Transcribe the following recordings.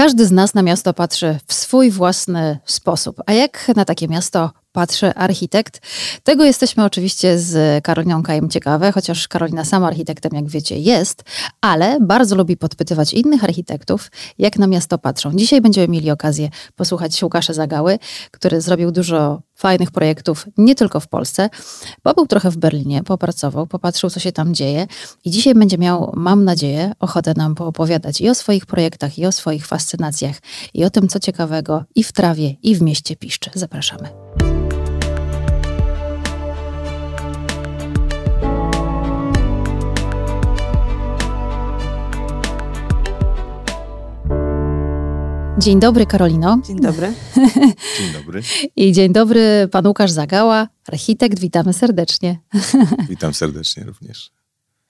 Każdy z nas na miasto patrzy w swój własny sposób. A jak na takie miasto patrzy architekt? Tego jesteśmy oczywiście z Karoliną Kajem ciekawe, chociaż Karolina sama architektem, jak wiecie, jest, ale bardzo lubi podpytywać innych architektów, jak na miasto patrzą. Dzisiaj będziemy mieli okazję posłuchać Łukasza Zagały, który zrobił dużo fajnych projektów nie tylko w Polsce. Pobył trochę w Berlinie, popracował, popatrzył, co się tam dzieje i dzisiaj będzie miał, mam nadzieję, ochotę nam poopowiadać i o swoich projektach, i o swoich fascynacjach, i o tym, co ciekawego i w trawie, i w mieście piszczy. Zapraszamy. Dzień dobry, Karolino. Dzień dobry. Dzień dobry. I dzień dobry, pan Łukasz Zagała, architekt. Witamy serdecznie. Witam serdecznie również.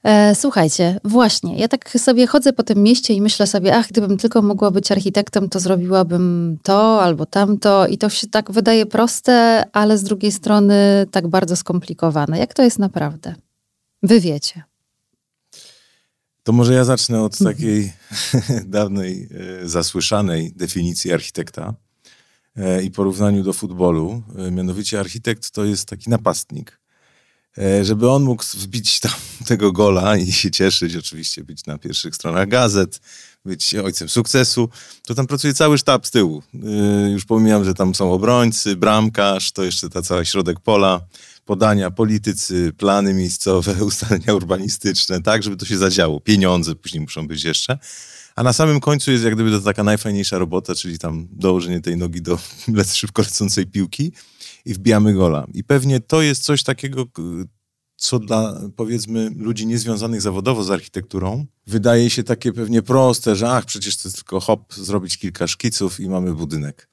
E, słuchajcie, właśnie, ja tak sobie chodzę po tym mieście i myślę sobie, ach, gdybym tylko mogła być architektem, to zrobiłabym to albo tamto i to się tak wydaje proste, ale z drugiej strony tak bardzo skomplikowane. Jak to jest naprawdę? Wy wiecie. To może ja zacznę od takiej dawnej, e, zasłyszanej definicji architekta e, i porównaniu do futbolu. E, mianowicie architekt to jest taki napastnik. Żeby on mógł wbić tam tego gola i się cieszyć, oczywiście być na pierwszych stronach gazet, być ojcem sukcesu, to tam pracuje cały sztab z tyłu. Już pomijam, że tam są obrońcy, bramkarz, to jeszcze ta cała środek pola, podania, politycy, plany miejscowe, ustalenia urbanistyczne, tak, żeby to się zadziało. Pieniądze później muszą być jeszcze. A na samym końcu jest jak gdyby to taka najfajniejsza robota, czyli tam dołożenie tej nogi do szybko lecącej piłki i wbijamy gola. I pewnie to jest coś takiego, co dla powiedzmy ludzi niezwiązanych zawodowo z architekturą wydaje się takie pewnie proste, że ach, przecież to jest tylko hop, zrobić kilka szkiców i mamy budynek.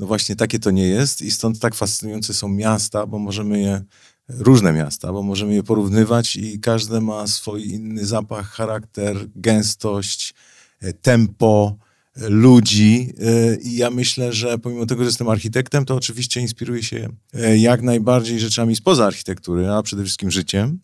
No właśnie takie to nie jest i stąd tak fascynujące są miasta, bo możemy je, różne miasta, bo możemy je porównywać i każde ma swój inny zapach, charakter, gęstość, e, tempo e, ludzi e, i ja myślę, że pomimo tego, że jestem architektem, to oczywiście inspiruję się jak najbardziej rzeczami spoza architektury, a przede wszystkim życiem.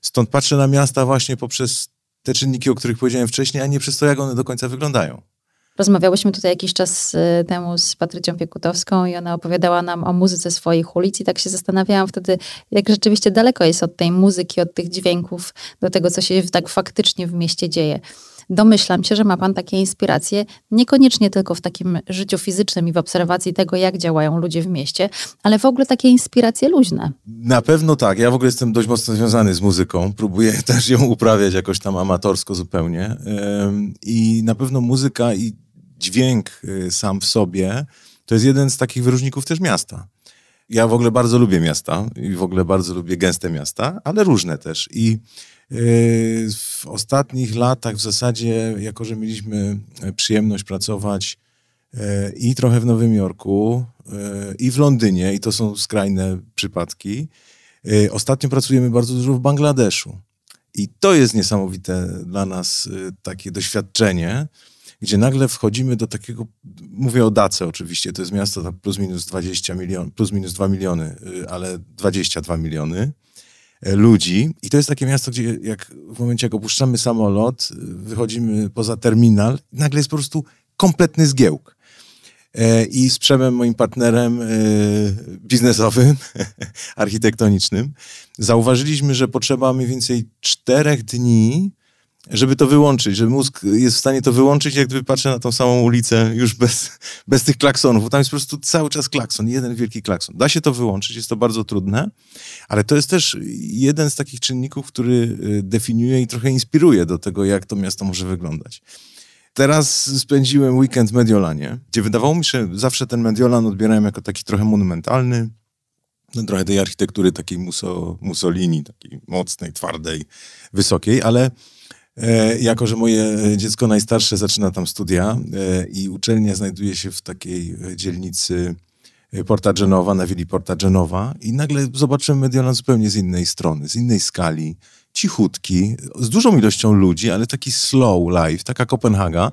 Stąd patrzę na miasta właśnie poprzez te czynniki, o których powiedziałem wcześniej, a nie przez to, jak one do końca wyglądają. Rozmawiałyśmy tutaj jakiś czas y, temu z Patrycją Piekutowską i ona opowiadała nam o muzyce swoich ulic i tak się zastanawiałam wtedy, jak rzeczywiście daleko jest od tej muzyki, od tych dźwięków do tego, co się tak faktycznie w mieście dzieje. Domyślam się, że ma Pan takie inspiracje, niekoniecznie tylko w takim życiu fizycznym i w obserwacji tego, jak działają ludzie w mieście, ale w ogóle takie inspiracje luźne. Na pewno tak. Ja w ogóle jestem dość mocno związany z muzyką. Próbuję też ją uprawiać jakoś tam amatorsko zupełnie. I na pewno muzyka i dźwięk y, sam w sobie to jest jeden z takich wyróżników też miasta. Ja w ogóle bardzo lubię miasta i w ogóle bardzo lubię gęste miasta, ale różne też. I y, w ostatnich latach w zasadzie, jako że mieliśmy e, przyjemność pracować e, i trochę w Nowym Jorku, e, i w Londynie, i to są skrajne przypadki, ostatnio pracujemy bardzo dużo w Bangladeszu. I to jest niesamowite dla nas takie doświadczenie, gdzie nagle wchodzimy do takiego, mówię o Dace oczywiście, to jest miasto plus minus 20 milionów, plus minus 2 miliony, y, ale 22 miliony e, ludzi. I to jest takie miasto, gdzie jak w momencie, jak opuszczamy samolot, y, wychodzimy poza terminal, nagle jest po prostu kompletny zgiełk. E, I z Przemem, moim partnerem e, biznesowym, architektonicznym, zauważyliśmy, że potrzeba mniej więcej czterech dni, żeby to wyłączyć, że mózg jest w stanie to wyłączyć, jak gdyby patrzę na tą samą ulicę już bez, bez tych klaksonów, bo tam jest po prostu cały czas klakson, jeden wielki klakson. Da się to wyłączyć, jest to bardzo trudne, ale to jest też jeden z takich czynników, który y, definiuje i trochę inspiruje do tego, jak to miasto może wyglądać. Teraz spędziłem weekend w Mediolanie, gdzie wydawało mi się, że zawsze ten Mediolan odbierałem jako taki trochę monumentalny, no, trochę tej architektury takiej Mussolini, takiej mocnej, twardej, wysokiej, ale jako, że moje dziecko najstarsze zaczyna tam studia e, i uczelnia znajduje się w takiej dzielnicy Porta Genowa, na willi Porta Genowa i nagle zobaczymy Mediolan zupełnie z innej strony, z innej skali, cichutki, z dużą ilością ludzi, ale taki slow life, taka Kopenhaga.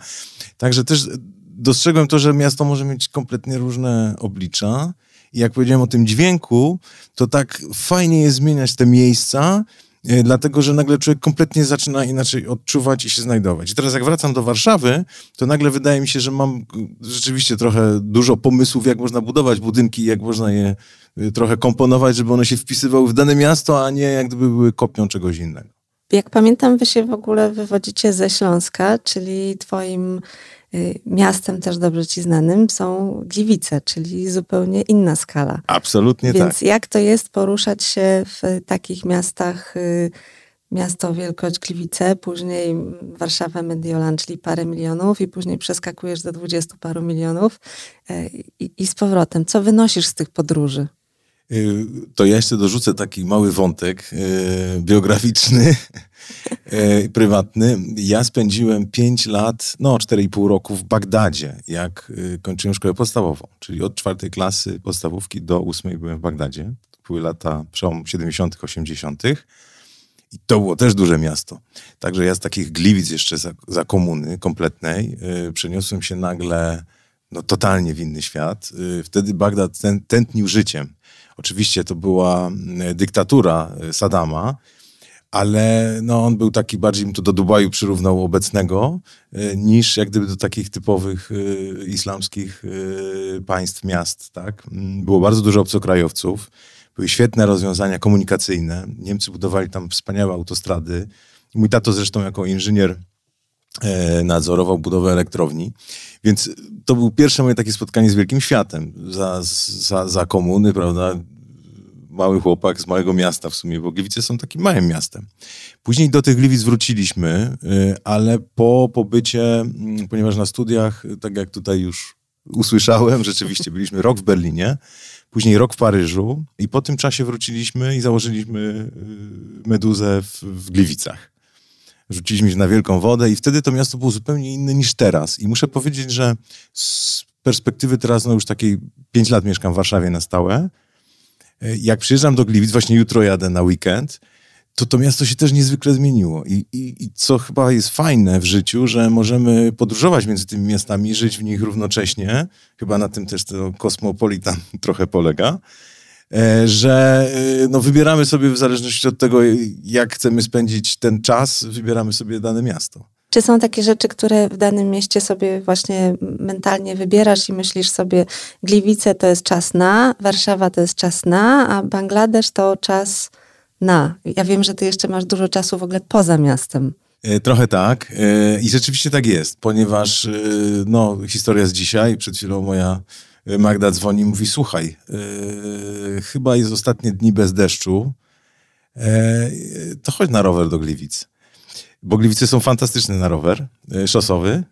Także też dostrzegłem to, że miasto może mieć kompletnie różne oblicza i jak powiedziałem o tym dźwięku, to tak fajnie jest zmieniać te miejsca, e, dlatego że nagle człowiek kompletnie zaczyna inaczej odczuwać i się znajdować. I teraz jak wracam do Warszawy, to nagle wydaje mi się, że mam rzeczywiście trochę dużo pomysłów, jak można budować budynki, jak można je e, trochę komponować, żeby one się wpisywały w dane miasto, a nie jak gdyby były kopią czegoś innego. Jak pamiętam, wy się w ogóle wywodzicie ze Śląska, czyli twoim miastem też dobrze ci znanym są Gliwice, czyli zupełnie inna skala. Absolutnie Więc tak. Więc jak to jest poruszać się w takich miastach, y, miasto wielkość Gliwice, później Warszawa Mediolan, czyli parę milionów i później przeskakujesz do dwudziestu paru milionów y, i, i z powrotem. Co wynosisz z tych podróży? Y, to ja jeszcze dorzucę taki mały wątek yy, biograficzny, yy, prywatny. Ja spędziłem 5 lat, no 4,5 roku w Bagdadzie, jak yy, kończyłem szkołę podstawową. Czyli od czwartej klasy podstawówki do ósmej byłem w Bagdadzie. To były lata przełom 70., 80. I to było też duże miasto. Także ja z takich Gliwic jeszcze za, za komuny kompletnej przeniosłem się nagle no, totalnie w inny świat. Wtedy Bagdad tętnił życiem Oczywiście to była mm, dyktatura y, Sadama, ale no, on był taki, bardziej bym to do Dubaju przyrównał obecnego, y, niż jak gdyby do takich typowych y, islamskich państw, miast. Tak? Mm, było bardzo dużo obcokrajowców, były świetne rozwiązania komunikacyjne. Niemcy budowali tam wspaniałe autostrady. Mój tato zresztą jako inżynier e, nadzorował budowę elektrowni. Więc to było pierwsze moje takie spotkanie z wielkim światem. Za, za, za komuny, prawda? Mały chłopak z małego miasta w sumie, bo Gliwice są takim małym miastem. Później do tych Gliwic wróciliśmy, y, ale po pobycie, mm, ponieważ na studiach, tak jak tutaj już usłyszałem, rzeczywiście byliśmy rok w Berlinie, później rok w Paryżu i po tym czasie wróciliśmy i założyliśmy y, meduzę w, w Gliwicach rzuciliśmy się na wielką wodę i wtedy to miasto było zupełnie inne niż teraz. I muszę powiedzieć, że z perspektywy teraz, no już takiej pięć lat mieszkam w Warszawie na stałe, jak przyjeżdżam do Gliwic, właśnie jutro jadę na weekend, to to miasto się też niezwykle zmieniło. I, i, I, co chyba jest fajne w życiu, że możemy podróżować między tymi miastami, żyć w nich równocześnie. Chyba na tym też to kosmopolitan trochę polega. E, że e, no, wybieramy sobie w zależności od tego, jak chcemy spędzić ten czas, wybieramy sobie dane miasto. Czy są takie rzeczy, które w danym mieście sobie właśnie mentalnie wybierasz i myślisz sobie, Gliwice to jest czas na, Warszawa to jest czas na, a Bangladesz to czas na. Ja wiem, że ty jeszcze masz dużo czasu w ogóle poza miastem. E, trochę tak. I rzeczywiście tak jest, ponieważ no, historia z dzisiaj, przed chwilą moja Magda dzwoni i mówi, słuchaj, chyba jest ostatnie dni bez deszczu, to chodź na rower do Gliwic. Bo Gliwice są fantastyczne na rower yy, szosowy.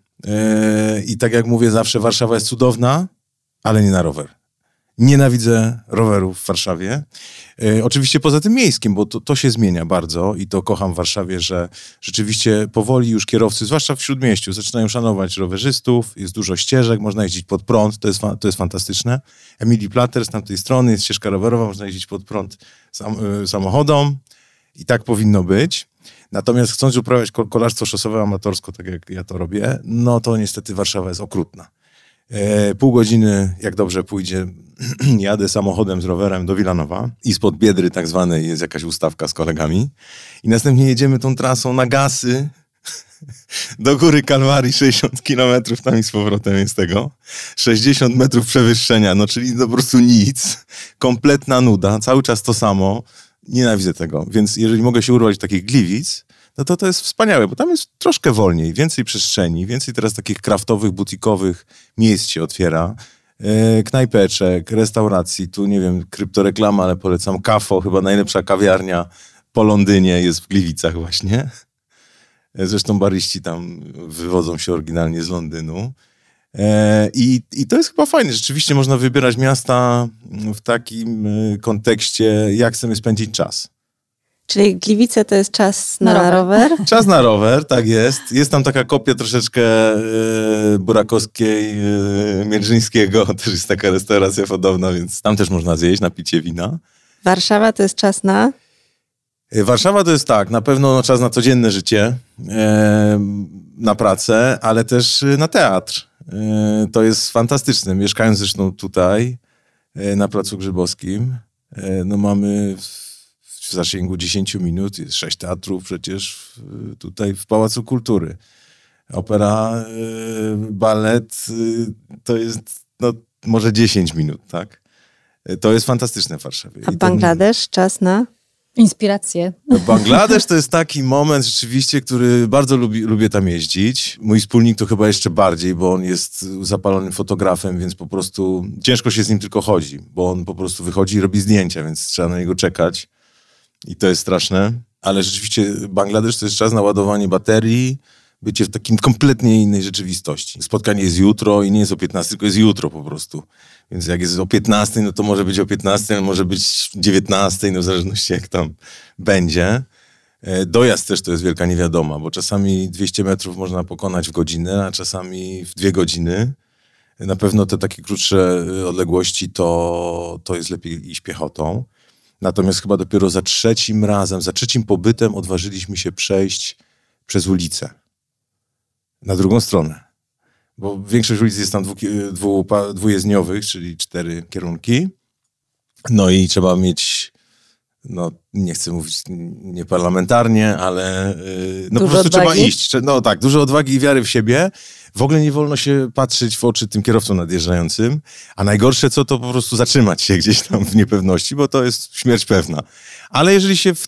I tak jak mówię zawsze, Warszawa jest cudowna, ale nie na rower. Nienawidzę rowerów w Warszawie. E, oczywiście poza tym miejskim, bo to, to się zmienia bardzo i to kocham w Warszawie, że rzeczywiście powoli już kierowcy, zwłaszcza w Śródmieściu, zaczynają szanować rowerzystów, jest dużo ścieżek, można jeździć pod prąd, to jest, to jest fantastyczne. Emilii Plater z tamtej strony, jest ścieżka rowerowa, można jeździć pod prąd sam, samochodom i tak powinno być. Natomiast chcąc uprawiać kolarstwo szosowe amatorsko, tak jak ja to robię, no to niestety Warszawa jest okrutna. E, pół godziny, jak dobrze pójdzie, jadę samochodem z rowerem do Wilanowa i spod Biedry tak zwanej jest jakaś ustawka z kolegami i następnie jedziemy tą trasą na gasy do góry Kalwarii 60 kilometrów tam i z powrotem jest tego. 60 metrów przewyższenia, no czyli po prostu nic. Kompletna nuda, cały czas to samo. Nienawidzę tego, więc jeżeli mogę się urwać takich gliwic, no to to jest wspaniałe, bo tam jest troszkę wolniej, więcej przestrzeni, więcej teraz takich kraftowych, butikowych miejsc się otwiera. E, knajpeczek, restauracji, tu nie wiem, kryptoreklama, ale polecam Kafo, chyba najlepsza kawiarnia po Londynie jest w Gliwicach właśnie. E, zresztą baryści tam wywodzą się oryginalnie z Londynu. E, I, I to jest chyba fajne. Rzeczywiście można wybierać miasta w takim kontekście, jak chcemy spędzić czas. Czyli Gliwice to jest czas na, na rower. rower? Czas na rower, tak jest. Jest tam taka kopia troszeczkę e, burakowskiej, e, Mierzyńskiego. Też jest taka restauracja podobna, więc tam też można zjeść, napicie wina. Warszawa to jest czas na? E, Warszawa to jest tak, na pewno no, czas na codzienne życie, e, na pracę, ale też na teatr. E, to jest fantastyczne. Mieszkając zresztą tutaj, e, na Placu Grzybowskim, no mamy w zasięgu 10 minut, jest sześć teatrów przecież tutaj w Pałacu Kultury. Opera, balet to jest no, może 10 minut, tak? To jest fantastyczne w Warszawie. A Bangladesz, czas na? Inspiracje. No, Bangladesz to jest taki moment rzeczywiście, który bardzo lubi, lubię tam jeździć. Mój wspólnik to chyba jeszcze bardziej, bo on jest zapalonym fotografem, więc po prostu ciężko się z nim tylko chodzi, bo on po prostu wychodzi i robi zdjęcia, więc trzeba na niego czekać. I to jest straszne. Ale rzeczywiście Bangladesz to jest czas na ładowanie baterii, bycie w takim kompletnie innej rzeczywistości. Spotkanie jest jutro i nie jest o 15, tylko jest jutro po prostu. Więc jak jest o 15, no to może być o 15, może być 19, no w zależności jak tam będzie. E, dojazd też to jest wielka niewiadoma, bo czasami 200 metrów można pokonać w godzinę, a czasami w dwie godziny. Na pewno te takie krótsze odległości to, to jest lepiej iść piechotą. Natomiast chyba dopiero za trzecim razem, za trzecim pobytem odważyliśmy się przejść przez ulicę na drugą stronę. Bo większość ulic jest tam dwu, dwu, dwujezdniowych, czyli cztery kierunki. No i trzeba mieć, no nie chcę mówić nieparlamentarnie, ale yy, no dużo po prostu odwagi? trzeba iść. No tak, dużo odwagi i wiary w siebie. W ogóle nie wolno się patrzeć w oczy tym kierowcom nadjeżdżającym, a najgorsze co, to po prostu zatrzymać się gdzieś tam w niepewności, bo to jest śmierć pewna. Ale jeżeli się w,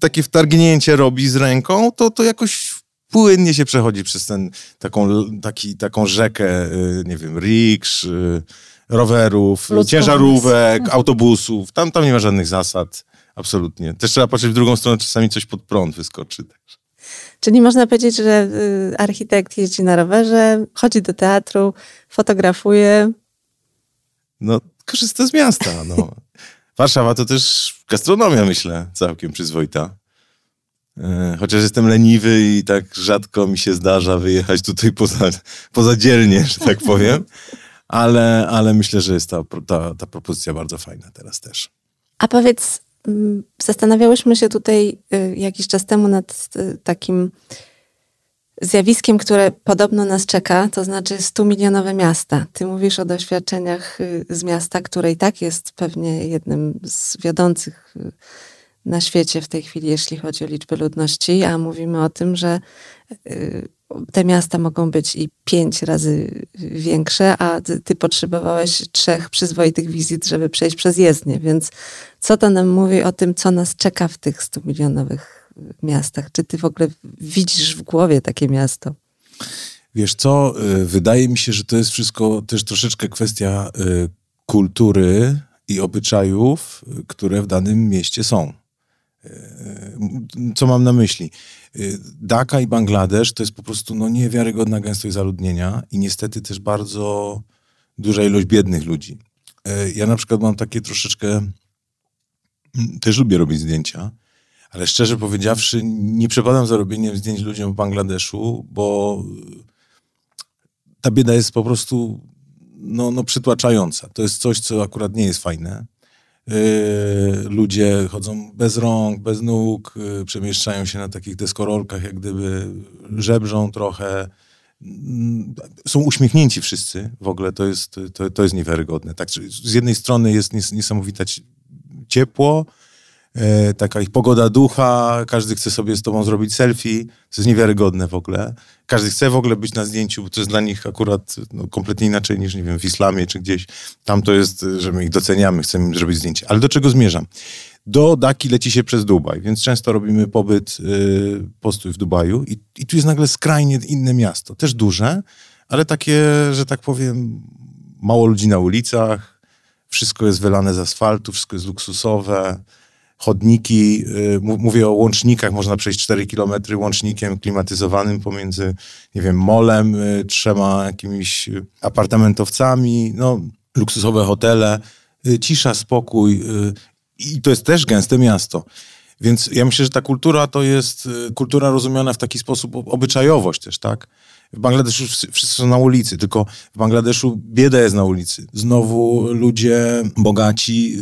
takie wtargnięcie robi z ręką, to, to jakoś płynnie się przechodzi przez ten, taką, taki, taką rzekę, y, nie wiem, riksz, y, rowerów, Ludzką ciężarówek, mhm. autobusów. Tam, tam nie ma żadnych zasad. Absolutnie. Też trzeba patrzeć w drugą stronę, czasami coś pod prąd wyskoczy. Czyli można powiedzieć, że y, architekt jeździ na rowerze, chodzi do teatru, fotografuje. No, korzysta z miasta. No. Warszawa to też gastronomia, myślę, całkiem przyzwoita. E, chociaż jestem leniwy i tak rzadko mi się zdarza wyjechać tutaj poza, poza dzielnie, że tak powiem. Ale, ale myślę, że jest ta, ta, ta propozycja bardzo fajna teraz też. A powiedz, mm, zastanawiałyśmy się tutaj y, jakiś czas temu nad y, takim zjawiskiem, które podobno nas czeka, to znaczy 100-milionowe miasta. Ty mówisz o doświadczeniach y, z miasta, które i tak jest pewnie jednym z wiodących na świecie w tej chwili, jeśli chodzi o liczbę ludności, a mówimy o tym, że y, te miasta mogą być i pięć razy większe, a ty, potrzebowałeś trzech przyzwoitych wizyt, żeby przejść przez jezdnię. Więc co to nam mówi o tym, co nas czeka w tych 100 milionowych miastach? Czy ty w ogóle widzisz w głowie takie miasto? Wiesz co, y, wydaje mi się, że to jest wszystko też troszeczkę kwestia y, kultury i obyczajów, które w danym mieście są. Co mam na myśli? Dhaka i Bangladesz to jest po prostu no, niewiarygodna gęstość zaludnienia i niestety też bardzo duża ilość biednych ludzi. Ja na przykład mam takie troszeczkę, też lubię robić zdjęcia, ale szczerze powiedziawszy, nie przepadam za robieniem zdjęć ludziom w Bangladeszu, bo ta bieda jest po prostu no, no przytłaczająca. To jest coś, co akurat nie jest fajne. Yy, ludzie chodzą bez rąk, bez nóg, yy, przemieszczają się na takich deskorolkach, jak gdyby żebrzą trochę. Yy, są uśmiechnięci wszyscy, w ogóle to jest, to, to jest niewiarygodne. Tak, z jednej strony jest niesamowite ciepło, taka ich pogoda ducha, każdy chce sobie z tobą zrobić selfie, to jest niewiarygodne w ogóle. Każdy chce w ogóle być na zdjęciu, bo to jest dla nich akurat no, kompletnie inaczej niż, nie wiem, w islamie czy gdzieś. Tam to jest, że my ich doceniamy, chcemy im zrobić zdjęcie. Ale do czego zmierzam? Do Daki leci się przez Dubaj, więc często robimy pobyt, yy, postój w Dubaju i, i tu jest nagle skrajnie inne miasto. Też duże, ale takie, że tak powiem, mało ludzi na ulicach, wszystko jest wylane z asfaltu, wszystko jest luksusowe, chodniki, y, mówię o łącznikach, można przejść 4 kilometry łącznikiem klimatyzowanym pomiędzy, nie wiem, molem, y, trzema jakimiś apartamentowcami, no, luksusowe hotele, y, cisza, spokój i to jest też gęste miasto. Więc ja myślę, że ta kultura to jest kultura rozumiana w taki sposób, obyczajowość też, tak? W Bangladeszu wszyscy są na ulicy, tylko w Bangladeszu bieda jest na ulicy. Znowu ludzie bogaci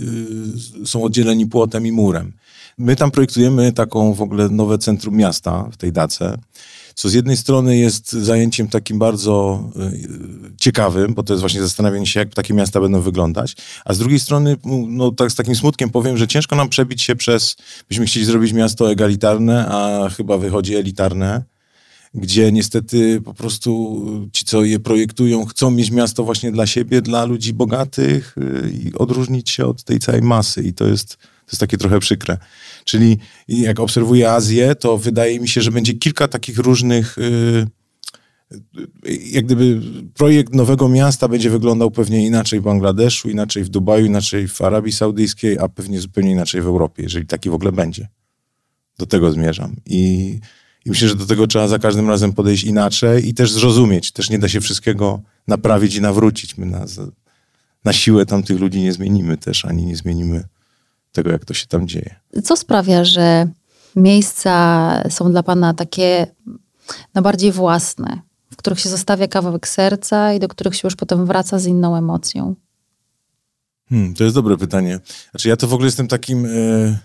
y, są oddzieleni płotem i murem. My tam projektujemy taką w ogóle nowe centrum miasta w tej dace. co z jednej strony jest zajęciem takim bardzo y, ciekawym, bo to jest właśnie zastanawianie się, jak takie miasta będą wyglądać, a z drugiej strony, no tak z takim smutkiem powiem, że ciężko nam przebić się przez, byśmy chcieli zrobić miasto egalitarne, a chyba wychodzi elitarne, gdzie niestety po prostu ci, co je projektują, chcą mieć miasto właśnie dla siebie, dla ludzi bogatych y, i odróżnić się od tej całej masy i to jest, to jest takie trochę przykre. Czyli jak obserwuję Azję, to wydaje mi się, że będzie kilka takich różnych y, jak gdyby projekt nowego miasta będzie wyglądał pewnie inaczej w Bangladeszu, inaczej w Dubaju, inaczej w Arabii Saudyjskiej, a pewnie zupełnie inaczej w Europie, jeżeli taki w ogóle będzie. Do tego zmierzam. I, I, myślę, że do tego trzeba za każdym razem podejść inaczej i też zrozumieć. Też nie da się wszystkiego naprawić i nawrócić. My na, na siłę tamtych ludzi nie zmienimy też, ani nie zmienimy tego, jak to się tam dzieje. Co sprawia, że miejsca są dla Pana takie no, bardziej własne, w których się zostawia kawałek serca i do których się już potem wraca z inną emocją? Hmm, to jest dobre pytanie. Znaczy ja to w ogóle jestem takim e,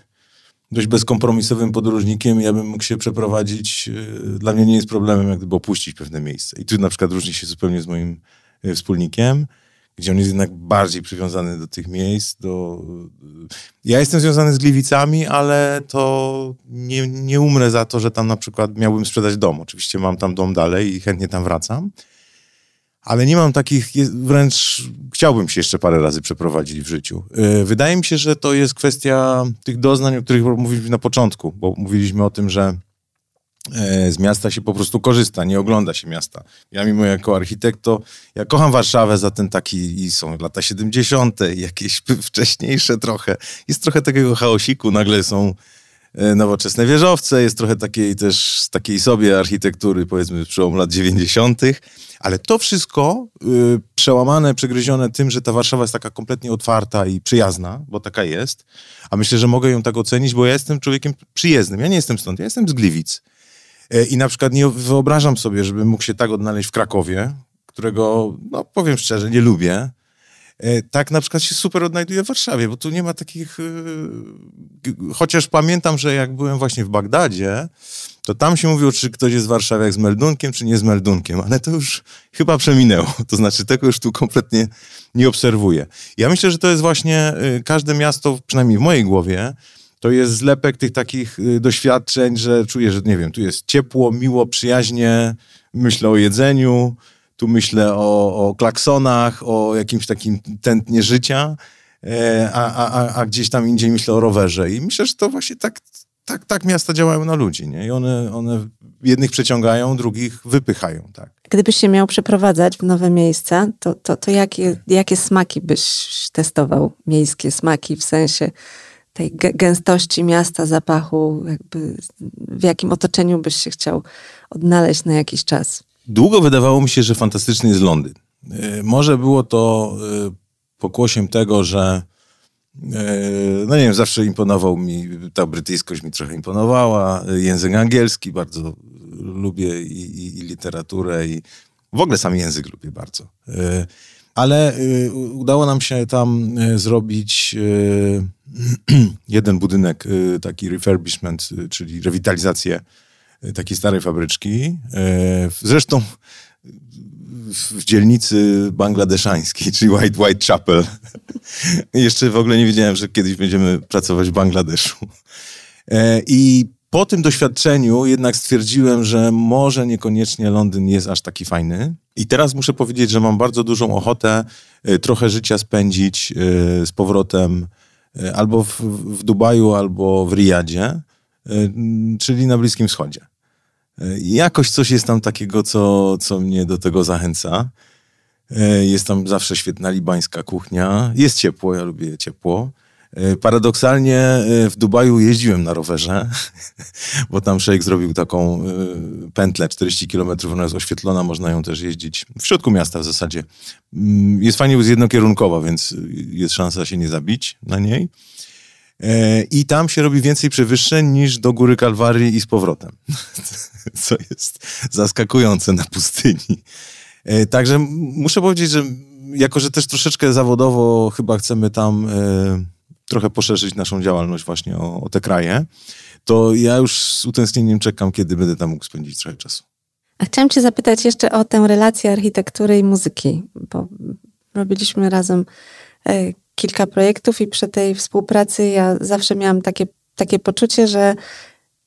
dość bezkompromisowym podróżnikiem. Ja bym mógł się przeprowadzić. E, dla mnie nie jest problemem jak gdyby opuścić pewne miejsce. I tu na przykład różni się zupełnie z moim e, wspólnikiem gdzie on jest jednak bardziej przywiązany do tych miejsc. Do... Ja jestem związany z Gliwicami, ale to nie, nie umrę za to, że tam na przykład miałbym sprzedać dom. Oczywiście mam tam dom dalej i chętnie tam wracam. Ale nie mam takich, wręcz chciałbym się jeszcze parę razy przeprowadzić w życiu. E, wydaje mi się, że to jest kwestia tych doznań, o których mówiliśmy na początku, bo mówiliśmy o tym, że E, z miasta się po prostu korzysta, nie ogląda się miasta. Ja mimo jako architekt to, ja kocham Warszawę za ten taki, i są lata 70., jakieś wcześniejsze trochę. Jest trochę takiego chaosiku, nagle są nowoczesne wieżowce, jest trochę takiej też, takiej sobie architektury, powiedzmy, z przełomu lat 90., ale to wszystko y, przełamane, przegryzione tym, że ta Warszawa jest taka kompletnie otwarta i przyjazna, bo taka jest, a myślę, że mogę ją tak ocenić, bo ja jestem człowiekiem przyjezdnym. Ja nie jestem stąd, ja jestem z Gliwic. E, I na przykład nie wyobrażam sobie, żebym mógł się tak odnaleźć w Krakowie, którego, no powiem szczerze, nie lubię. E, tak na przykład się super odnajduję w Warszawie, bo tu nie ma takich... E, chociaż pamiętam, że jak byłem właśnie w Bagdadzie, to tam się mówiło, czy ktoś jest w Warszawie jak z meldunkiem, czy nie z meldunkiem, ale to już chyba przeminęło. To znaczy tego już tu kompletnie nie obserwuję. Ja myślę, że to jest właśnie każde miasto, przynajmniej w mojej głowie, to jest zlepek tych takich doświadczeń, że czuję, że nie wiem, tu jest ciepło, miło, przyjaźnie, myślę o jedzeniu, tu myślę o, o klaksonach, o jakimś takim tętnie życia, e, a, a, a gdzieś tam indziej myślę o rowerze. I myślę, że to właśnie tak, tak, tak miasta działają na ludzi, nie? I one, one jednych przeciągają, drugich wypychają, tak. Gdybyś się miał przeprowadzać w nowe miejsca, to, to, to jakie, jakie smaki byś testował? Miejskie smaki w sensie tej gęstości miasta, zapachu, jakby w jakim otoczeniu byś się chciał odnaleźć na jakiś czas? Długo wydawało mi się, że fantastyczny jest Londyn. E, może było to e, pokłosiem tego, że e, no nie wiem, zawsze imponował mi, ta brytyjskość mi trochę imponowała, język angielski bardzo lubię i, i, i literaturę i w ogóle sam język lubię bardzo. Ale udało nam się tam zrobić jeden budynek, taki refurbishment, czyli rewitalizację takiej starej fabryczki. Zresztą w dzielnicy bangladeszańskiej, czyli White Whitechapel. Jeszcze w ogóle nie wiedziałem, że kiedyś będziemy pracować w Bangladeszu. I po tym doświadczeniu jednak stwierdziłem, że może niekoniecznie Londyn jest aż taki fajny. I teraz muszę powiedzieć, że mam bardzo dużą ochotę trochę życia spędzić z powrotem E, albo w, w Dubaju, albo w Riyadzie, e, czyli na Bliskim Wschodzie. E, jakoś coś jest tam takiego, co, co mnie do tego zachęca. Jest tam zawsze świetna libańska kuchnia. Jest ciepło, ja lubię ciepło. E, paradoksalnie e, w Dubaju jeździłem na rowerze, bo tam Sheikh zrobił taką e, pętlę 40 km, ona jest oświetlona, można ją też jeździć w środku miasta w zasadzie. Mm, jest fajnie, jest jednokierunkowa, więc jest szansa się nie zabić na niej. I tam się robi więcej przewyższeń niż do Góry Kalwarii i z powrotem. Co jest zaskakujące na pustyni. Także muszę powiedzieć, że jako, że też troszeczkę zawodowo chyba chcemy tam trochę poszerzyć naszą działalność właśnie o, o te kraje, to ja już z utęsknieniem czekam, kiedy będę tam mógł spędzić trochę czasu. A chciałam cię zapytać jeszcze o tę relację architektury i muzyki, bo robiliśmy razem e, kilka projektów i przy tej współpracy ja zawsze miałam takie, takie poczucie, że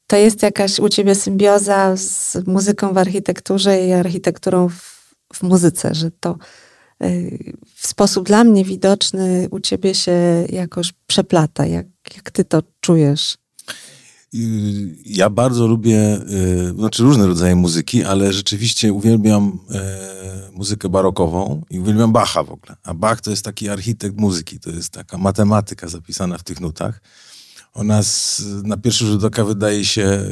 to jest jakaś u ciebie symbioza z muzyką w architekturze i architekturą w, w muzyce, że to y, w sposób dla mnie widoczny u ciebie się jakoś przeplata. Jak, jak ty to czujesz? Y, ja bardzo lubię, y, znaczy różne rodzaje muzyki, ale rzeczywiście uwielbiam muzykę barokową i uwielbiam Bacha w ogóle. A Bach to jest taki architekt muzyki, to jest taka matematyka zapisana w tych nutach. Ona na pierwszy rzut oka wydaje się e,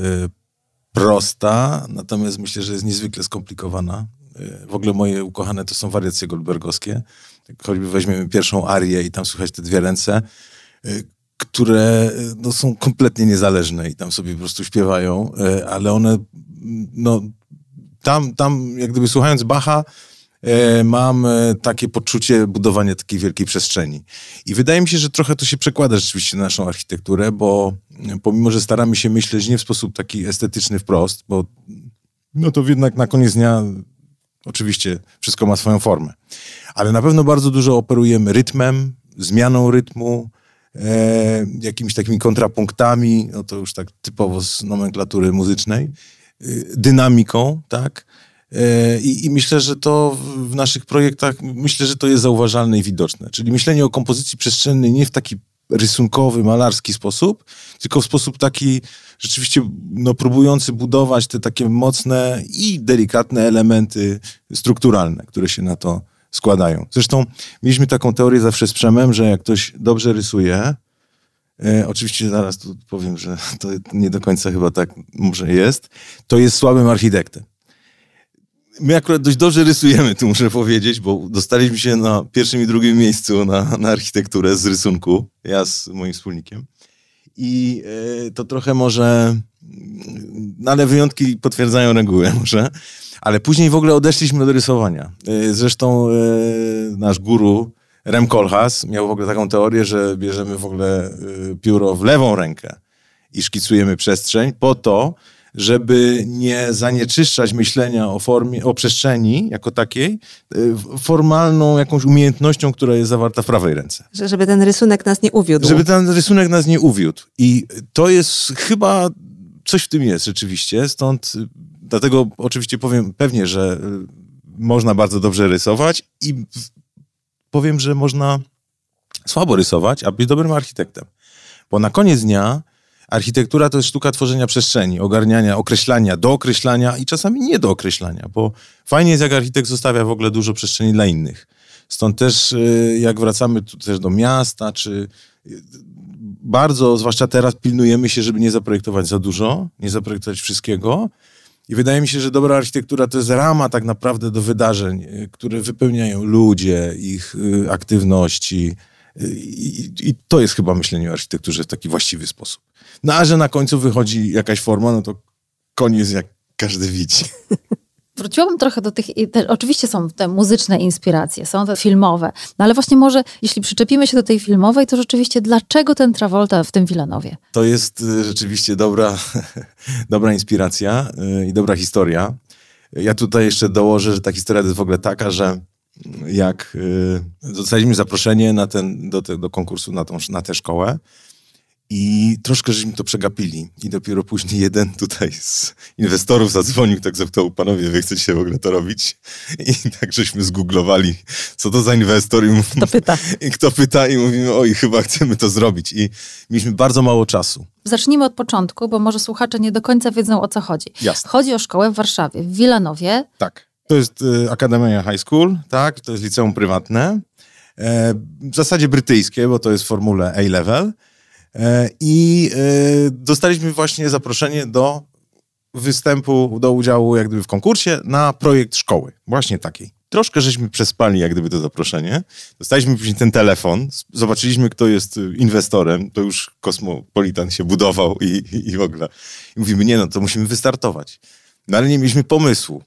prosta, natomiast myślę, że jest niezwykle skomplikowana. E, w ogóle moje ukochane to są wariacje goldbergowskie. Choćby weźmiemy pierwszą arię i tam słychać te dwie ręce, e, które no, są kompletnie niezależne i tam sobie po prostu śpiewają, ale one, no, tam, tam jak gdyby słuchając Bacha, E, mam e, takie poczucie budowania takiej wielkiej przestrzeni. I wydaje mi się, że trochę to się przekłada rzeczywiście na naszą architekturę, bo e, pomimo, że staramy się myśleć nie w sposób taki estetyczny wprost, bo no to jednak na koniec dnia oczywiście wszystko ma swoją formę. Ale na pewno bardzo dużo operujemy rytmem, zmianą rytmu, e, jakimiś takimi kontrapunktami, no to już tak typowo z nomenklatury muzycznej, dynamiką, tak? E, I, I, myślę, że to w naszych projektach, myślę, że to jest zauważalne i widoczne. Czyli myślenie o kompozycji przestrzennej nie w taki rysunkowy, malarski sposób, tylko w sposób taki rzeczywiście no, próbujący budować te takie mocne i delikatne elementy strukturalne, które się na to składają. Zresztą mieliśmy taką teorię zawsze z Przemem, że jak ktoś dobrze rysuje, e, oczywiście zaraz tu powiem, że to nie do końca chyba tak może jest, to jest słabym architektem my akurat dość dobrze rysujemy, tu muszę powiedzieć, bo dostaliśmy się na pierwszym i drugim miejscu na, na architekturę z rysunku, ja z moim wspólnikiem. I e, to trochę może, ale wyjątki potwierdzają regułę może. Ale później w ogóle odeszliśmy do rysowania. E, zresztą e, nasz guru Rem Koolhaas miał w ogóle taką teorię, że bierzemy w ogóle e, pióro w lewą rękę i szkicujemy przestrzeń po to, żeby nie zanieczyszczać myślenia o formie, o przestrzeni jako takiej, y, formalną jakąś umiejętnością, która jest zawarta w prawej ręce. Że, żeby ten rysunek nas nie uwiódł. Żeby ten rysunek nas nie uwiódł. I to jest chyba, coś w tym jest rzeczywiście, stąd y, dlatego oczywiście powiem pewnie, że y, można bardzo dobrze rysować i powiem, że można słabo rysować, a być dobrym architektem. Bo na koniec dnia Architektura to jest sztuka tworzenia przestrzeni, ogarniania, określania, dookreślania i czasami nie do określania, bo fajnie jest, jak architekt zostawia w ogóle dużo przestrzeni dla innych. Stąd też, y, jak wracamy też do miasta, czy bardzo, zwłaszcza teraz, pilnujemy się, żeby nie zaprojektować za dużo, nie zaprojektować wszystkiego. I wydaje mi się, że dobra architektura to jest rama tak naprawdę do wydarzeń, y, które wypełniają ludzie, ich aktywności. I, i to jest chyba myślenie o architekturze w taki właściwy sposób. No a że na końcu wychodzi jakaś forma, no to koniec jak każdy widzi. Wróciłabym trochę do tych, te, oczywiście są te muzyczne inspiracje, są te filmowe, no ale właśnie może, jeśli przyczepimy się do tej filmowej, to rzeczywiście dlaczego ten Travolta w tym Wilanowie? To jest y, rzeczywiście dobra, dobra inspiracja y, i dobra historia. Ja tutaj jeszcze dołożę, że ta historia jest w ogóle taka, że jak y, dostaliśmy zaproszenie na ten, do, te, do konkursu na, tą, na tę szkołę, i troszkę żeśmy to przegapili. I dopiero później jeden tutaj z inwestorów zadzwonił, tak zapytał, panowie, wy chcecie w ogóle to robić? I tak żeśmy zgooglowali, co to za inwestor. I kto pyta. I kto pyta i mówimy, oj, chyba chcemy to zrobić. I mieliśmy bardzo mało czasu. Zacznijmy od początku, bo może słuchacze nie do końca wiedzą, o co chodzi. Jasne. Chodzi o szkołę w Warszawie, w Wilanowie. Tak. To jest y, Akademia High School, tak? To jest liceum prywatne. E, w zasadzie brytyjskie, bo to jest formule A-level. E, I e, dostaliśmy właśnie zaproszenie do występu, do udziału jak gdyby w konkursie na projekt szkoły. Właśnie takiej. Troszkę żeśmy przespali jak gdyby to zaproszenie. Dostaliśmy później ten telefon, zobaczyliśmy kto jest inwestorem, to już Kosmopolitan się budował i, i, i w ogóle. I mówimy, nie no, to musimy wystartować. No ale nie mieliśmy pomysłu.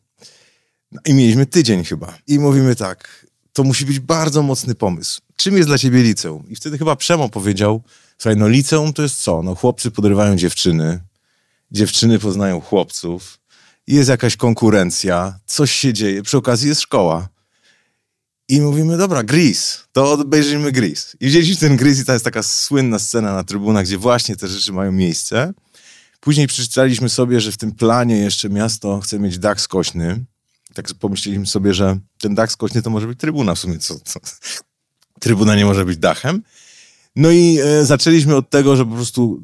No, I mieliśmy tydzień chyba. I mówimy tak, to musi być bardzo mocny pomysł. Czym jest dla ciebie liceum? I wtedy chyba Przemo powiedział, Słuchaj, no liceum to jest co? No chłopcy podrywają dziewczyny, dziewczyny poznają chłopców jest jakaś konkurencja, coś się dzieje, przy okazji jest szkoła. I mówimy, dobra, Gris, to obejrzyjmy Gris. I wzięliśmy ten Gris i to jest taka słynna scena na trybunach, gdzie właśnie te rzeczy mają miejsce. Później przeczytaliśmy sobie, że w tym planie jeszcze miasto chce mieć dach skośny. Tak pomyśleliśmy sobie, że ten dach skośny to może być trybuna w sumie. Co, co? Trybuna nie może być dachem. No i e, zaczęliśmy od tego, że po prostu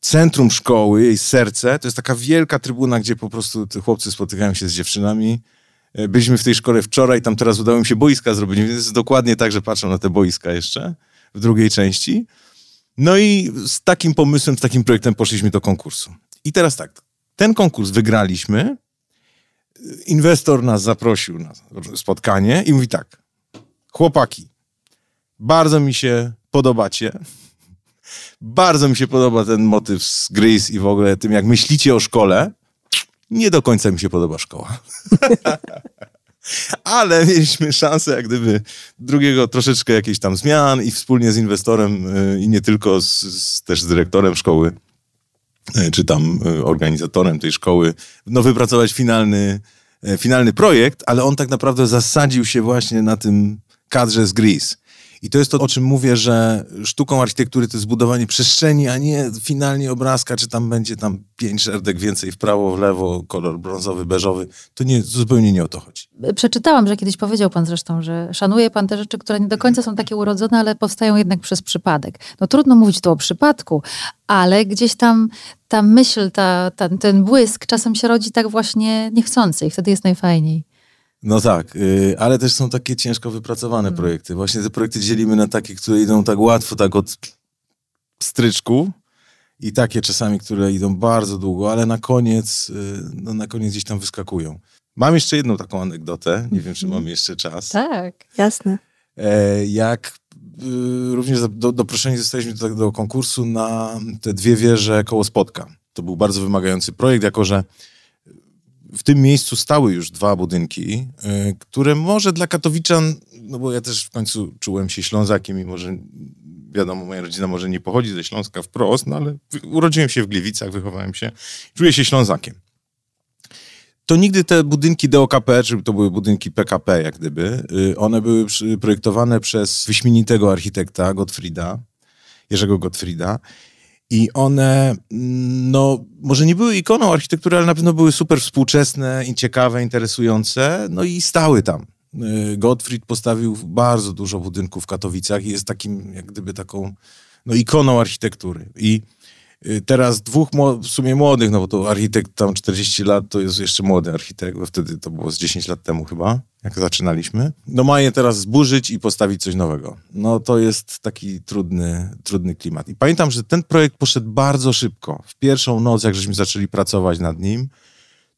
centrum szkoły, jej serce, to jest taka wielka trybuna, gdzie po prostu chłopcy spotykają się z dziewczynami. E, byliśmy w tej szkole wczoraj, tam teraz udało mi się boiska zrobić, więc jest dokładnie tak, że patrzą na te boiska jeszcze w drugiej części. No i z takim pomysłem, z takim projektem poszliśmy do konkursu. I teraz tak, ten konkurs wygraliśmy. Inwestor nas zaprosił na spotkanie i mówi tak: Chłopaki, bardzo mi się podobacie. Bardzo mi się podoba ten motyw z Gris i w ogóle tym, jak myślicie o szkole. Nie do końca mi się podoba szkoła. Ale mieliśmy szansę, jak gdyby, drugiego troszeczkę jakichś tam zmian i wspólnie z inwestorem y, i nie tylko z, z, też z dyrektorem szkoły, y, czy tam y, organizatorem tej szkoły, no wypracować finalny, finalny projekt, ale on tak naprawdę zasadził się właśnie na tym kadrze z Gris. I to jest to, o czym mówię, że sztuką architektury to jest budowanie przestrzeni, a nie finalnie obrazka, czy tam będzie tam pięć szerdek więcej w prawo, w lewo, kolor brązowy, beżowy. To nie, zupełnie nie o to chodzi. Przeczytałam, że kiedyś powiedział pan zresztą, że szanuje pan te rzeczy, które nie do końca są takie urodzone, ale powstają jednak przez przypadek. No trudno mówić tu o przypadku, ale gdzieś tam ta myśl, ta, ta, ten błysk czasem się rodzi tak właśnie niechcący i wtedy jest najfajniej. No tak, yy, ale też są takie ciężko wypracowane hmm. projekty. Właśnie te projekty dzielimy na takie, które idą tak łatwo, tak od stryczku i takie czasami, które idą bardzo długo, ale na koniec, yy, no na koniec gdzieś tam wyskakują. Mam jeszcze jedną taką anegdotę, nie wiem, czy mam jeszcze czas. Tak, jasne. E, jak y, również do, doproszeni zostaliśmy do, do konkursu na te dwie wieże koło Spotka. To był bardzo wymagający projekt, jako że w tym miejscu stały już dwa budynki, y, które może dla katowiczan, no bo ja też w końcu czułem się Ślązakiem, mimo że wiadomo, moja rodzina może nie pochodzi ze Śląska wprost, no ale urodziłem się w Gliwicach, wychowałem się, czuję się Ślązakiem. To nigdy te budynki DOKP, czy to były budynki PKP, jak gdyby, y, one były projektowane przez wyśmienitego architekta Gottfrieda, Jerzego Gottfrieda i one, mm, no, może nie były ikoną architektury, ale na pewno były super współczesne i ciekawe, interesujące, no i stały tam. Y, Gottfried postawił bardzo dużo budynków w Katowicach i jest takim, jak gdyby taką, no, ikoną architektury. I teraz dwóch w sumie młodych, no bo to architekt tam 40 lat to jest jeszcze młody architekt, bo wtedy to było z 10 lat temu chyba, jak zaczynaliśmy. No ma je teraz zburzyć i postawić coś nowego. No to jest taki trudny, trudny klimat. I pamiętam, że ten projekt poszedł bardzo szybko. W pierwszą noc, jak żeśmy zaczęli pracować nad nim,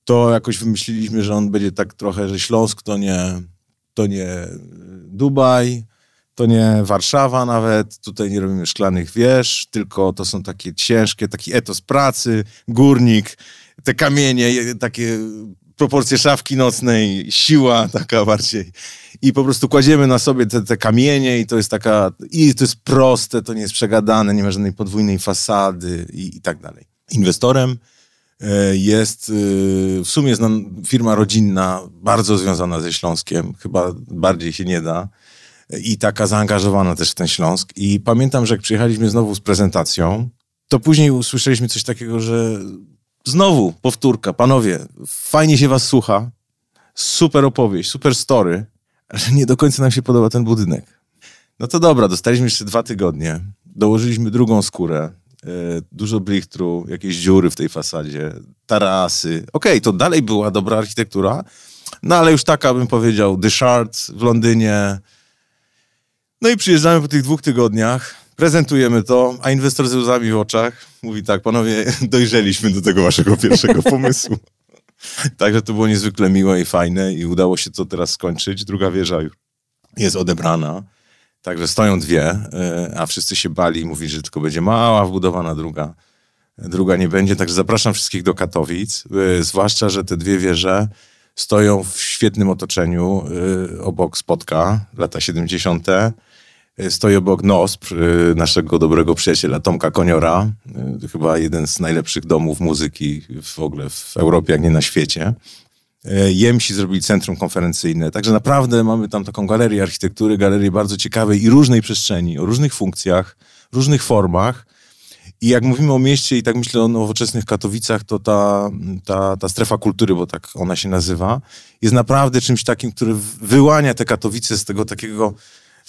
to jakoś wymyśliliśmy, że on będzie tak trochę, że Śląsk to nie, to nie Dubaj, to nie Warszawa nawet, tutaj nie robimy szklanych wież, tylko to są takie ciężkie, taki etos pracy, górnik, te kamienie, takie proporcje szafki nocnej, siła taka bardziej. I po prostu kładziemy na sobie te, te kamienie i to jest taka, i to jest proste, to nie jest przegadane, nie ma żadnej podwójnej fasady i, i tak dalej. Inwestorem e, jest e, w sumie firma rodzinna, bardzo związana ze Śląskiem, chyba bardziej się nie da i taka zaangażowana też w ten Śląsk. I pamiętam, że jak przyjechaliśmy znowu z prezentacją, to później usłyszeliśmy coś takiego, że znowu powtórka, panowie, fajnie się was słucha, super opowieść, super story, ale nie do końca nam się podoba ten budynek. No to dobra, dostaliśmy jeszcze dwa tygodnie, dołożyliśmy drugą skórę, e, dużo blichtru, jakieś dziury w tej fasadzie, tarasy. Okej, okay, to dalej była dobra architektura, no ale już taka bym powiedział, The Shard w Londynie, no i przyjeżdżamy po tych dwóch tygodniach, prezentujemy to, a inwestor ze łzami w oczach mówi tak, panowie, dojrzeliśmy do tego waszego pierwszego pomysłu. Także to było niezwykle miłe i fajne i udało się to teraz skończyć. Druga wieża już jest odebrana. Także stoją dwie, e, a wszyscy się bali i mówili, że tylko będzie mała wbudowana druga. Druga nie będzie, także zapraszam wszystkich do Katowic, e, zwłaszcza, że te dwie wieże stoją w świetnym otoczeniu e, obok Spotka, lata 70. Stoi obok NOSP, naszego dobrego przyjaciela Tomka Koniora, chyba jeden z najlepszych domów muzyki w ogóle w Europie, jak nie na świecie. Jemsi zrobili centrum konferencyjne, także naprawdę mamy tam taką galerię architektury, galerię bardzo ciekawej i różnej przestrzeni, o różnych funkcjach, różnych formach. I jak mówimy o mieście i tak myślę o nowoczesnych Katowicach, to ta, ta, ta strefa kultury, bo tak ona się nazywa, jest naprawdę czymś takim, który wyłania te Katowice z tego takiego,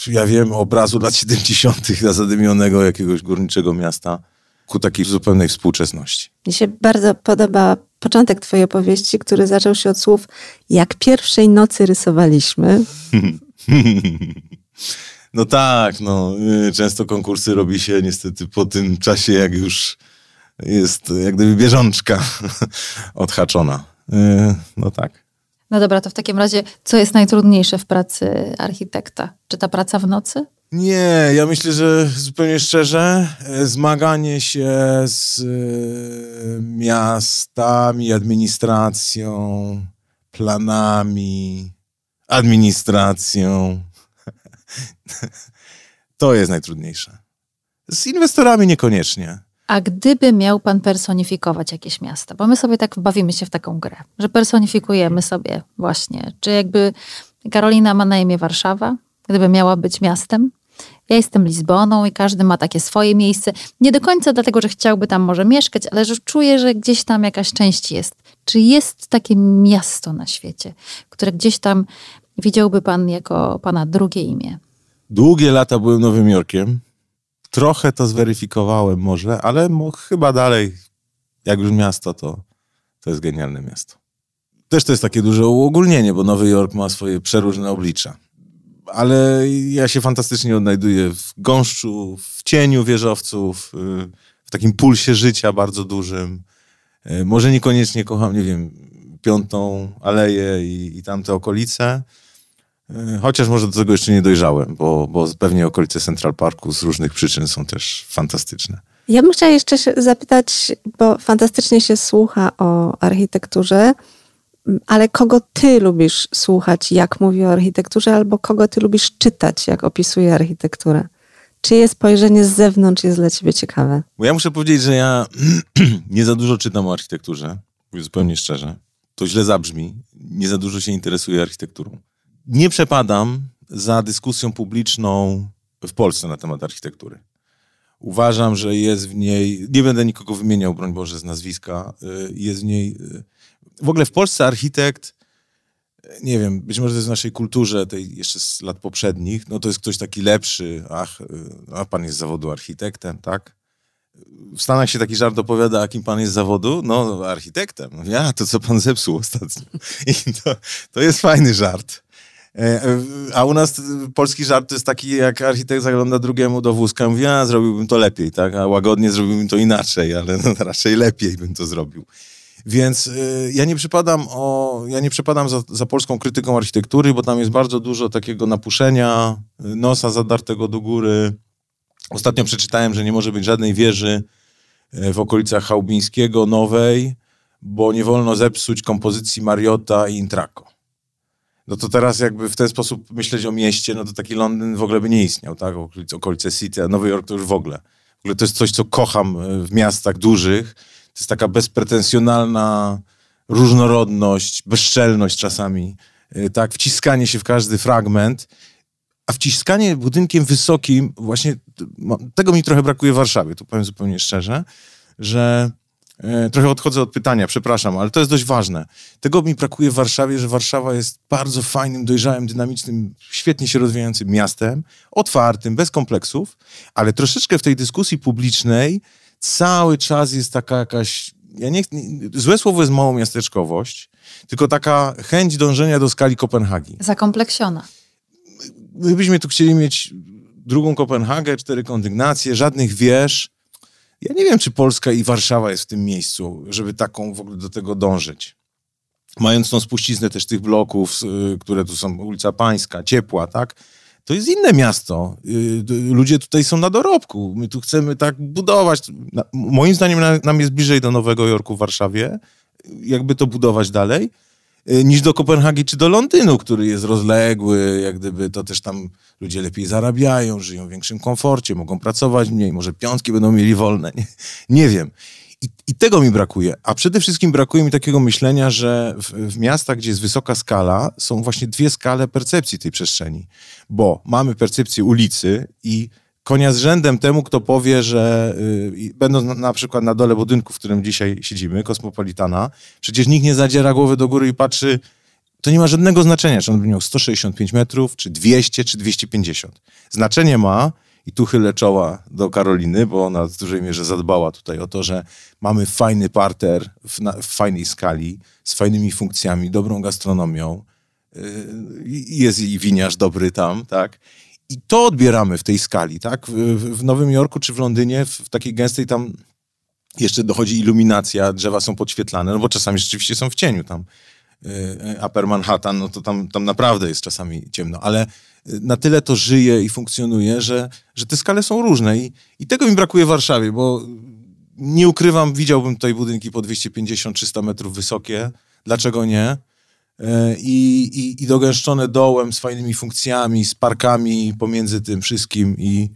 ja wiem, obrazu lat 70. zadymionego jakiegoś górniczego miasta ku takiej zupełnej współczesności. Mi się bardzo podoba początek twojej opowieści, który zaczął się od słów jak pierwszej nocy rysowaliśmy. No tak, no. Y, często konkursy robi się niestety po tym czasie, jak już jest jak gdyby bieżączka odhaczona. Y, no tak. No dobra, to w takim razie, co jest najtrudniejsze w pracy architekta? Czy ta praca w nocy? Nie, ja myślę, że zupełnie szczerze, e, zmaganie się z e, miastami, administracją, planami, administracją, to jest najtrudniejsze. Z inwestorami niekoniecznie. A gdyby miał pan personifikować jakieś miasto, bo my sobie tak bawimy się w taką grę, że personifikujemy sobie właśnie, czy jakby Karolina ma na imię Warszawa, gdyby miała być miastem, ja jestem Lizboną i każdy ma takie swoje miejsce. Nie do końca dlatego, że chciałby tam może mieszkać, ale że czuje, że gdzieś tam jakaś część jest. Czy jest takie miasto na świecie, które gdzieś tam widziałby pan jako pana drugie imię? Długie lata byłem Nowym Jorkiem. Trochę to zweryfikowałem może, ale chyba dalej, jak już miasto, to, to jest genialne miasto. Też to jest takie duże uogólnienie, bo Nowy Jork ma swoje przeróżne oblicza. Ale ja się fantastycznie odnajduję w gąszczu, w cieniu wieżowców, y, w takim pulsie życia bardzo dużym. Y, może niekoniecznie kocham, nie wiem, Piątą Aleję i, i tamte okolice, chociaż może do tego jeszcze nie dojrzałem, bo, bo pewnie okolice Central Parku z różnych przyczyn są też fantastyczne. Ja bym chciała jeszcze zapytać, bo fantastycznie się słucha o architekturze, ale kogo ty lubisz słuchać, jak mówi o architekturze, albo kogo ty lubisz czytać, jak opisuje architekturę? Czyje spojrzenie z zewnątrz jest dla ciebie ciekawe? Bo ja muszę powiedzieć, że ja nie za dużo czytam o architekturze, mówię zupełnie szczerze. To źle zabrzmi. Nie za dużo się interesuję architekturą nie przepadam za dyskusją publiczną w Polsce na temat architektury. Uważam, że jest w niej, nie będę nikogo wymieniał, broń Boże, z nazwiska, y, jest w niej, y, w ogóle w Polsce architekt, nie wiem, być może to jest w naszej kulturze, tej jeszcze z lat poprzednich, no to jest ktoś taki lepszy, ach, y, a pan jest z zawodu architektem, tak? W Stanach się taki żart opowiada, a kim pan jest z zawodu? No, architektem. Ja, to co pan zepsuł ostatnio. I to, to jest fajny żart. E, e, a u nas polski żart to jest taki, jak architekt zagląda drugiemu do wózka mówi, a zrobiłbym to lepiej, tak? A łagodnie zrobiłbym to inaczej, ale no, raczej lepiej bym to zrobił. Więc y, ja nie przypadam, o, ja nie przypadam za, za, polską krytyką architektury, bo tam jest bardzo dużo takiego napuszenia, nosa zadartego do góry. Ostatnio przeczytałem, że nie może być żadnej wieży w okolicach Chałbińskiego nowej, bo nie wolno zepsuć kompozycji Mariota i Intraco no to teraz jakby w ten sposób myśleć o mieście, no to taki Londyn w ogóle by nie istniał, tak? Okolice, okolice City, a Nowy Jork to już w ogóle. W ogóle to jest coś, co kocham e, w miastach dużych. To jest taka bezpretensjonalna różnorodność, bezczelność czasami, e, tak? Wciskanie się w każdy fragment. A wciskanie budynkiem wysokim, właśnie tego mi trochę brakuje w Warszawie, tu powiem zupełnie szczerze, że trochę odchodzę od pytania, przepraszam, ale to jest dość ważne. Tego mi brakuje w Warszawie, że Warszawa jest bardzo fajnym, dojrzałym, dynamicznym, świetnie się rozwijającym miastem, otwartym, bez kompleksów, ale troszeczkę w tej dyskusji publicznej cały czas jest taka jakaś, ja nie, złe słowo jest małomiasteczkowość, tylko taka chęć dążenia do skali Kopenhagi. Zakompleksiona. My byśmy tu chcieli mieć drugą Kopenhagę, cztery kondygnacje, żadnych wież, ja nie wiem, czy Polska i Warszawa jest w tym miejscu, żeby taką w ogóle do tego dążyć. Mając tą spuściznę też tych bloków, y, które tu są, ulica Pańska, Ciepła, tak? To jest inne miasto. Y, ludzie tutaj są na dorobku. My tu chcemy tak budować. Moim zdaniem nam jest bliżej do Nowego Jorku w Warszawie. Jakby to budować dalej. Y, niż do Kopenhagi czy do Londynu, który jest rozległy, jak gdyby to też tam ludzie lepiej zarabiają, żyją w większym komforcie, mogą pracować mniej, może piątki będą mieli wolne, nie, nie wiem. I, I, tego mi brakuje. A przede wszystkim brakuje mi takiego myślenia, że w, w, miastach, gdzie jest wysoka skala, są właśnie dwie skale percepcji tej przestrzeni. Bo mamy percepcję ulicy i konia z rzędem temu, kto powie, że yy, będąc na, przykład na dole budynku, w którym dzisiaj siedzimy, Kosmopolitana, przecież nikt nie zadziera głowy do góry i patrzy, to nie ma żadnego znaczenia, czy on by miał 165 metrów, czy 200, czy 250. Znaczenie ma, i tu chylę czoła do Karoliny, bo ona w dużej mierze zadbała tutaj o to, że mamy fajny parter w, na, w fajnej skali, z fajnymi funkcjami, dobrą gastronomią. Yy, jest i winiarz dobry tam, tak? I to odbieramy w tej skali, tak? W, w Nowym Jorku czy w Londynie, w, takiej gęstej tam jeszcze dochodzi iluminacja, drzewa są podświetlane, no bo czasami rzeczywiście są w cieniu tam. Yy, Upper Manhattan, no to tam, tam naprawdę jest czasami ciemno, ale na tyle to żyje i funkcjonuje, że, że te skale są różne. I, I tego mi brakuje w Warszawie, bo nie ukrywam, widziałbym tutaj budynki po 250-300 metrów wysokie. Dlaczego nie? E, I, i, I dogęszczone dołem z fajnymi funkcjami, z parkami pomiędzy tym wszystkim i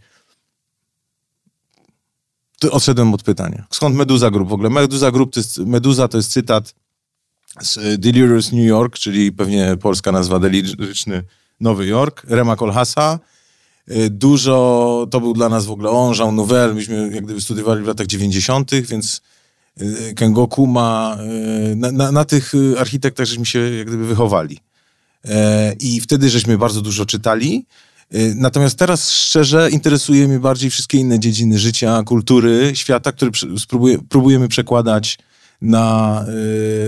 to odszedłem od pytania. Skąd Meduza Group w ogóle? Meduza Group to jest, Meduza to jest cytat z Delirious New York, czyli pewnie polska nazwa deliryczny Nowy Jork, Rema Kolhasa. Y, dużo, to był dla nas w ogóle on, Jean Nouvel, myśmy jak gdyby studiowali w latach 90., więc Kengoku ma, y, na, na, na, tych architektach żeśmy się jak gdyby wychowali. E, I wtedy żeśmy bardzo dużo czytali. Natomiast teraz szczerze interesuje mnie bardziej wszystkie inne dziedziny życia, kultury, świata, które spróbuję, próbujemy przekładać na,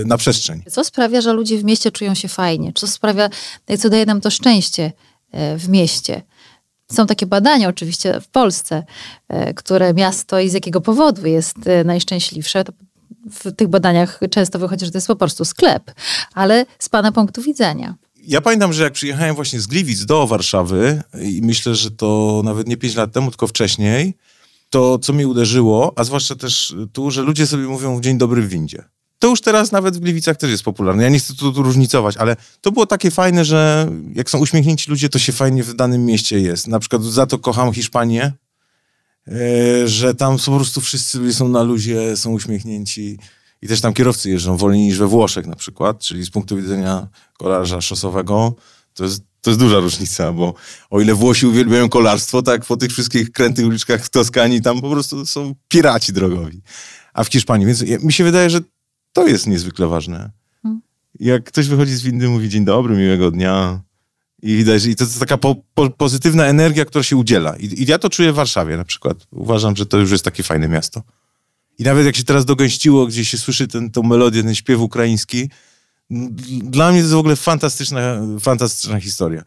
y, na przestrzeń. Co sprawia, że ludzie w mieście czują się fajnie? Co sprawia, co daje nam to szczęście e, w mieście? Są takie badania oczywiście w Polsce, e, które miasto i z jakiego powodu jest e, najszczęśliwsze. w tych badaniach często wychodzi, że to jest po prostu sklep, ale z Pana punktu widzenia. Ja pamiętam, że jak przyjechałem właśnie z Gliwic do Warszawy i myślę, że to nawet nie 5 lat temu, tylko wcześniej, to, co mi uderzyło, a zwłaszcza też tu, że ludzie sobie mówią w dzień dobry w windzie. To już teraz nawet w Gliwicach też jest popularne. Ja nie chcę tu, tu różnicować, ale to było takie fajne, że jak są uśmiechnięci ludzie, to się fajnie w danym mieście jest. Na przykład za to kocham Hiszpanię, e, że tam po prostu wszyscy są na luzie, są uśmiechnięci. I też tam kierowcy jeżdżą wolniej niż we Włoszech na przykład, czyli z punktu widzenia kolarza szosowego to jest to jest duża różnica, bo o ile Włosi uwielbiają kolarstwo, tak po tych wszystkich krętych uliczkach w Toskanii tam po prostu są piraci drogowi. A w Hiszpanii, więc mi się wydaje, że to jest niezwykle ważne. Hmm. Jak ktoś wychodzi z windy, mówi dzień dobry, miłego dnia i widać, i to jest taka po, po, pozytywna energia, która się udziela. I, I, ja to czuję w Warszawie na przykład. Uważam, że to już jest takie fajne miasto. I nawet jak się teraz dogęściło, gdzie się słyszy tą melodię, ten śpiew ukraiński, dla mnie to jest w ogóle fantastyczna, fantastyczna historia.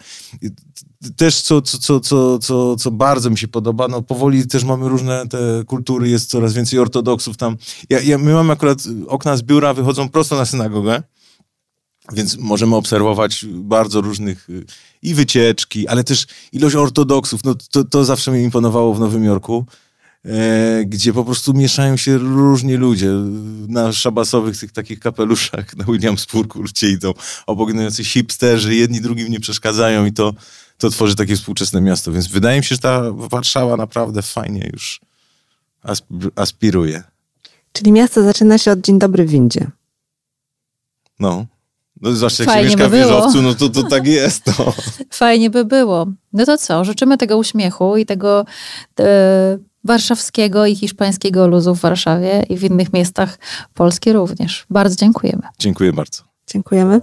Też co, co, co, co, co bardzo mi się podoba, no powoli też mamy różne te kultury, jest coraz więcej ortodoksów tam. Ja, ja, my mamy akurat okna z biura, wychodzą prosto na synagogę, więc możemy obserwować bardzo różnych i wycieczki, ale też ilość ortodoksów. No to, to zawsze mi imponowało w Nowym Jorku gdzie po prostu mieszają się różni ludzie. Na szabasowych tych takich kapeluszach na Williamspurgu ludzie idą, obok jacyś hipsterzy, jedni drugim nie przeszkadzają i to, to tworzy takie współczesne miasto. Więc wydaje mi się, że ta Warszawa naprawdę fajnie już aspiruje. Czyli miasto zaczyna się od Dzień Dobry w windzie. No. No, zwłaszcza jak Fajnie się mieszka by w wieżowcu, no to, to tak jest. No. Fajnie by było. No to co? Życzymy tego uśmiechu i tego e, warszawskiego i hiszpańskiego luzu w Warszawie i w innych miejscach Polski również. Bardzo dziękujemy. Dziękuję bardzo. Dziękujemy.